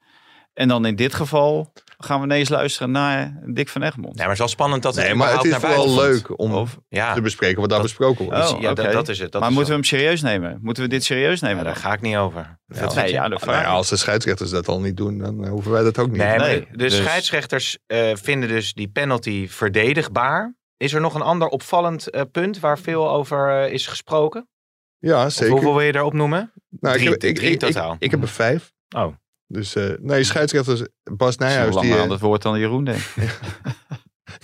En dan in dit geval gaan we ineens luisteren naar Dick van Egmond. Nee, maar het is wel spannend dat het nee, maar het is vooral komt. leuk om Of- Ja, te bespreken wat daar Dat- besproken wordt. Oh, ja dat, dat is het. Dat maar is moeten we wel- hem serieus nemen? Moeten we dit serieus nemen? Ja, daar ga ik niet over. Ja, Wat nee, ja, de Nou vraag. ja, als de scheidsrechters dat al niet doen, dan hoeven wij dat ook niet. Nee, de, dus- scheidsrechters eh, vinden dus die penalty verdedigbaar. Is er nog een ander opvallend eh, punt waar veel over eh, is gesproken? Ja, Of zeker. hoeveel wil je daarop noemen? Nou, Drie- ik, heb, ik, drie ik, ik, totaal. ik heb er vijf. Oh. Dus eh, nee, scheidsrechters Bas Nijhuis, nog die, langer eh, aan het woord dan Jeroen, denk ik.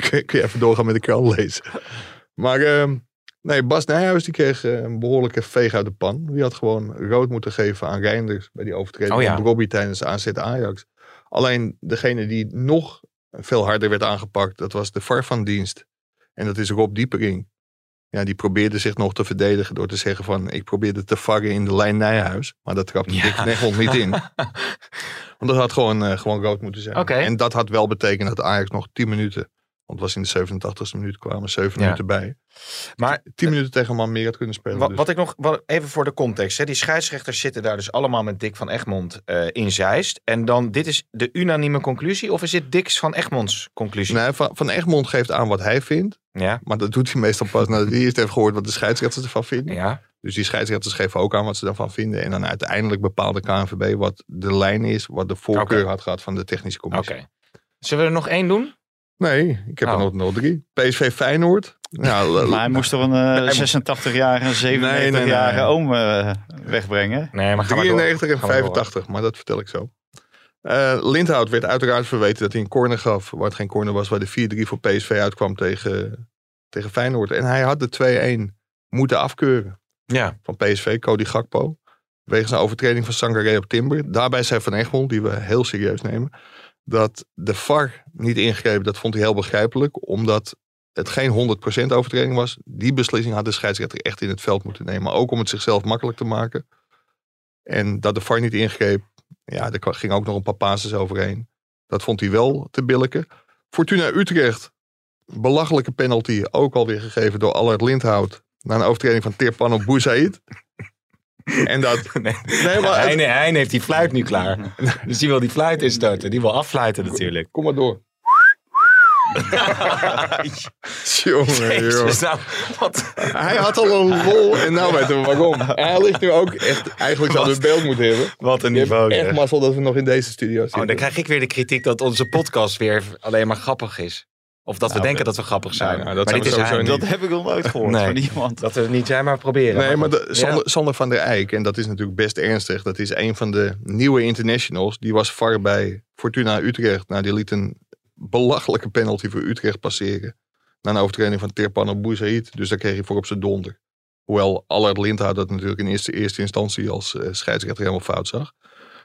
kun, je- kun je even doorgaan met de krant lezen. Maar ehm, nee, Bas Nijhuis die kreeg eh, een behoorlijke veeg uit de pan. Die had gewoon rood moeten geven aan Reinders bij die overtreding Oh ja. van Robbie tijdens AZ Ajax. Alleen degene die nog veel harder werd aangepakt, dat was de VAR van dienst. En dat is Rob Diepering. Ja, die probeerde zich nog te verdedigen door te zeggen van... ik probeerde te varren in de lijn Nijhuis. Maar dat trapte Ja. Egmond niet in. Want dat had gewoon, eh, gewoon rood moeten zijn. En dat had wel betekend dat Ajax nog 10 minuten... want het was in de 87e minuut kwamen 7 Ja. minuten bij. Maar 10 minuten tegen een man meer had kunnen spelen. Wat, dus. wat ik nog, wat, even voor de context. Hè. Die scheidsrechters zitten daar dus allemaal met Dick van Egmond eh, in Zeist. En dan, dit is de unanieme conclusie? Of is dit Dick van Egmonds conclusie? Nee, van, van Egmond geeft aan wat hij vindt. Ja, Maar dat doet hij meestal pas nadat hij eerst heeft gehoord wat de scheidsrechters ervan vinden. ja. Dus die scheidsrechters geven ook aan wat ze daarvan vinden. En dan uiteindelijk bepaalt de KNVB wat de lijn is, wat de voorkeur Oké. had gehad van de technische Oké. commissie. Zullen we er nog één doen? Nee, ik heb Oh. er nog, nog drie. PSV Feyenoord. Maar hij moest toch een eh 86-jarige, 97-jarige Nee, nee, nee. oom eh, wegbrengen? Nee, maar ga maar door. 93 en Ga maar door. 85, maar dat vertel ik zo. Eh Lindhout werd uiteraard verweten dat hij een corner gaf, waar het geen corner was, waar de 4-3 voor PSV uitkwam tegen, tegen Feyenoord. En hij had de 2-1 moeten afkeuren Ja, van PSV, Cody Gakpo. Wegens een overtreding van Sangaré op Timber. Daarbij zei Van Egmond, die we heel serieus nemen, dat de VAR niet ingreep. Dat vond hij heel begrijpelijk, omdat het geen 100% overtreding was. Die beslissing had de scheidsrechter echt in het veld moeten nemen. Ook om het zichzelf makkelijk te maken. En dat de VAR niet ingreep, ja, er ging ook nog een paar passes overheen. Dat vond hij wel te billijken. Fortuna Utrecht, belachelijke penalty, ook alweer gegeven door Allard Lindhout. Na een overtreding van Tirpan op Bouzzaïd. En dat... Nee. Nee, maar Hein heeft die fluit nu klaar. Dus die wil die fluit instarten. Die wil afluiten natuurlijk. Kom maar door. Jongen. Jezus, nou, wat, Hij had al een lol en nou weten we waarom. En hij ligt nu ook echt... Eigenlijk zouden we beeld moeten hebben. wat een niveau. echt mazzel dat we nog in deze studio zitten. Oh, dan krijg ik weer de kritiek dat onze podcast weer alleen maar grappig is. Of dat we Nou, denken dat we grappig zijn. nou, dat maar zijn dit we is sowieso Hein. niet. Dat heb ik nog nooit gehoord Nee. van iemand. Dat we het niet zijn, maar proberen. Nee, maar de, Sander, Sander van der Eyck, en dat is natuurlijk best ernstig. Dat is een van de nieuwe internationals. Die was VAR bij Fortuna Utrecht. Nou, die liet een belachelijke penalty voor Utrecht passeren. Na een overtreding van Tirpan op Bouzzaïd. Dus daar kreeg hij voor op zijn donder. Hoewel Allard Lindhout dat natuurlijk in eerste, eerste instantie als eh, scheidsrechter helemaal fout zag.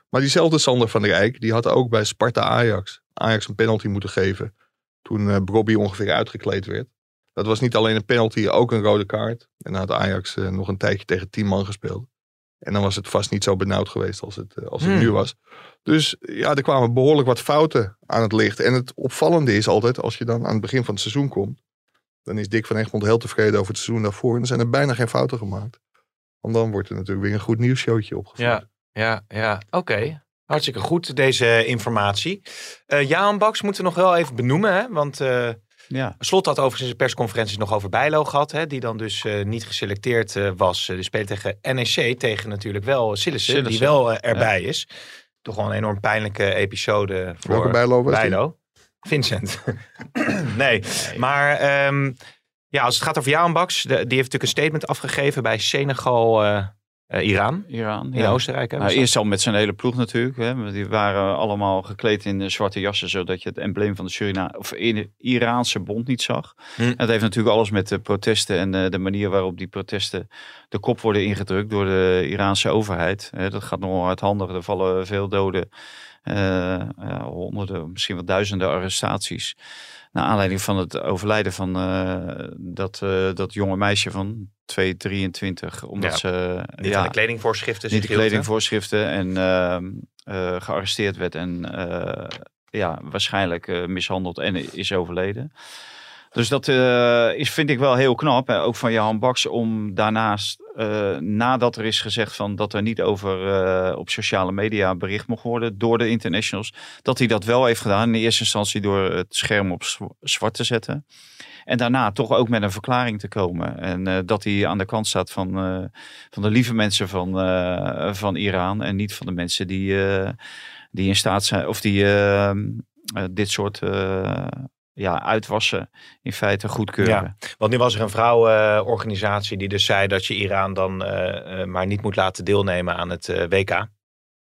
Maar diezelfde Sander van der Eyck, die had ook bij Sparta Ajax, Ajax een penalty moeten geven. Toen Brobby ongeveer uitgekleed werd. Dat was niet alleen een penalty, ook een rode kaart. En dan had Ajax eh, nog een tijdje tegen 10 man gespeeld. En dan was het vast niet zo benauwd geweest als het, eh, als het Hmm. nu was. Dus ja, er kwamen behoorlijk wat fouten aan het licht. En het opvallende is altijd, als je dan aan het begin van het seizoen komt. Dan is Dick van Egmond heel tevreden over het seizoen daarvoor. En dan zijn er bijna geen fouten gemaakt. Want dan wordt er natuurlijk weer een goed nieuwsshowtje opgevoerd. Ja, ja, ja. Oké. Hartstikke goed, deze informatie. Eh Jaan Baks moeten we nog wel even benoemen. Hè? Want eh, Ja. Slot had overigens in zijn persconferenties nog over Bijlo gehad. Hè? Die dan dus eh, niet geselecteerd eh, was. Uh, die speelt tegen NEC. Tegen natuurlijk wel Sillissen. Die wel erbij is. Toch wel een enorm pijnlijke episode voor Welke Bijlo was? Bijlo. Vincent. nee, maar ehm, ja, als het gaat over Jaan Baks. de- die heeft natuurlijk een statement afgegeven bij Senegal, eh, Iran. Iran. In ja. Oostenrijk. Hè, Nou, eerst al met zijn hele ploeg natuurlijk. Hè. Die waren allemaal gekleed in eh, zwarte jassen, zodat je het embleem van de Surina of in- Iraanse bond niet zag. Hm. En dat heeft natuurlijk alles met de protesten en eh, de manier waarop die protesten de kop worden ingedrukt door de Iraanse overheid. Hè, dat gaat nogal hardhandig. Er vallen veel doden, honderden, misschien wel duizenden arrestaties. Naar aanleiding van het overlijden van eh, dat, eh, dat jonge meisje van 2, 23. Omdat Ja, ze Niet aan de kledingvoorschriften. niet de kledingvoorschriften en ehm, eh, gearresteerd werd en ja, waarschijnlijk mishandeld en is overleden. Dus dat eh, is, vind ik wel heel knap. Hè? Ook van Johan Baks om daarnaast, eh, nadat er is gezegd van dat er niet over eh, op sociale media bericht mocht worden door de internationals, dat hij dat wel heeft gedaan. In eerste instantie door het scherm op zw- zwart te zetten. En daarna toch ook met een verklaring te komen. En dat hij aan de kant staat van, van de lieve mensen van, van Iran. En niet van de mensen die, die in staat zijn. Of die dit soort ja, uitwassen in feite goedkeuren. Ja. Want nu was er een vrouwenorganisatie die dus zei dat je Iran dan eh, eh, maar niet moet laten deelnemen aan het eh, WK.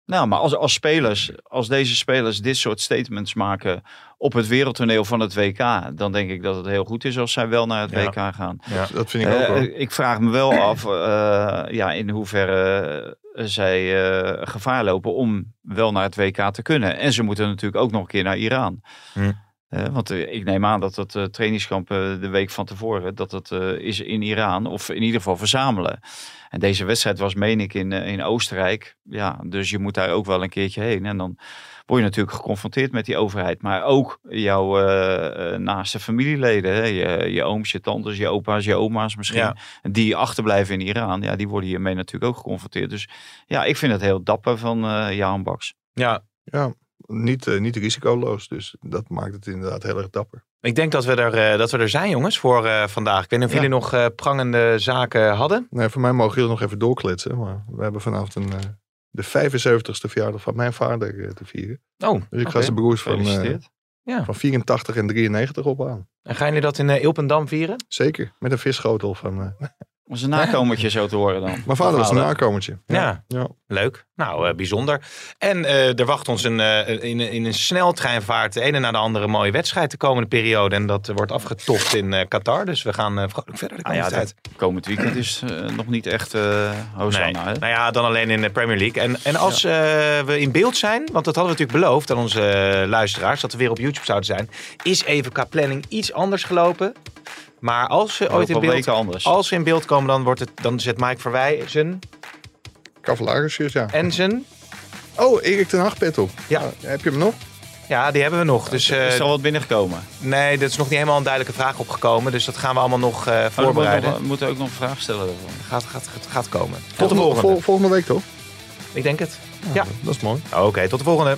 Nou, maar als, als spelers, als deze spelers dit soort statements maken op het wereldtoneel van het WK, dan denk ik dat het heel goed is als zij wel naar het Ja. WK gaan. Ja. Dat vind ik ook Eh, wel. ik vraag me wel af eh, ja, in hoeverre zij eh, gevaar lopen om wel naar het WK te kunnen. En ze moeten natuurlijk ook nog een keer naar Iran. Hm. Eh, want eh, ik neem aan dat het eh, trainingskamp eh, de week van tevoren, dat het eh, is in Iran. Of in ieder geval verzamelen. En deze wedstrijd was, meen ik, in, in Oostenrijk. Ja, dus je moet daar ook wel een keertje heen. En dan word je natuurlijk geconfronteerd met die overheid. Maar ook jouw naaste familieleden. Hè? Je, je ooms, je tantes, je opa's, je oma's misschien. Ja. Die achterblijven in Iran. Ja, die worden hiermee natuurlijk ook geconfronteerd. Dus ja, ik vind het heel dapper van eh Jaan Baks. Ja, Ja, niet, eh, niet risicoloos. Dus dat maakt het inderdaad heel erg dapper. ik denk dat we er, eh, dat we er zijn jongens voor eh, vandaag. Ik weet niet of Ja. jullie nog prangende zaken hadden. Nee, voor mij mogen jullie nog even doorkletsen. Maar we hebben vanavond een, de 75ste verjaardag van mijn vader te vieren. Oh, Dus ik ga oké. zijn broers van. Ja. van 84 en 93 op aan. En gaan jullie dat in uh, Ilpendam vieren? Zeker, met een visschotel van... is een nakomertje zo te horen dan. mijn vader was een nakomertje. Ja. ja. Leuk. Nou, eh, bijzonder. En eh, er wacht ons een, eh, in, in een sneltreinvaart de ene na de andere mooie wedstrijd de komende periode. En dat wordt afgetocht in eh, Qatar. Dus we gaan eh, vrolijk verder de Ah komende ja, tijd. dat komend weekend is nog niet echt eh Hosanna. Nee. hè? Nou ja, dan alleen in de Premier League. En, en als eh, we in beeld zijn, want dat hadden we natuurlijk beloofd aan onze luisteraars, dat we weer op YouTube zouden zijn, is even qua planning iets anders gelopen. Maar als we ooit in beeld, anders. als we in beeld komen, dan, wordt het, dan zet Mike Verwij zijn Cavalarisjes, ja. En zijn... Oh, Erik ten Hag pet op. Ja. Ah, heb je hem nog? Ja, die hebben we nog. Dus, eh, is er al wat binnengekomen? nee, dat is nog niet helemaal een duidelijke vraag opgekomen. Dus dat gaan we allemaal nog eh, voorbereiden. Oh, we moeten ook nog een vraag stellen. daarvan. Gaat, gaat, gaat, gaat komen. Tot de Volgende- volgende. vol- volgende week toch? Ik denk het. Ah, Ja. Dat is mooi. Oké, tot de volgende.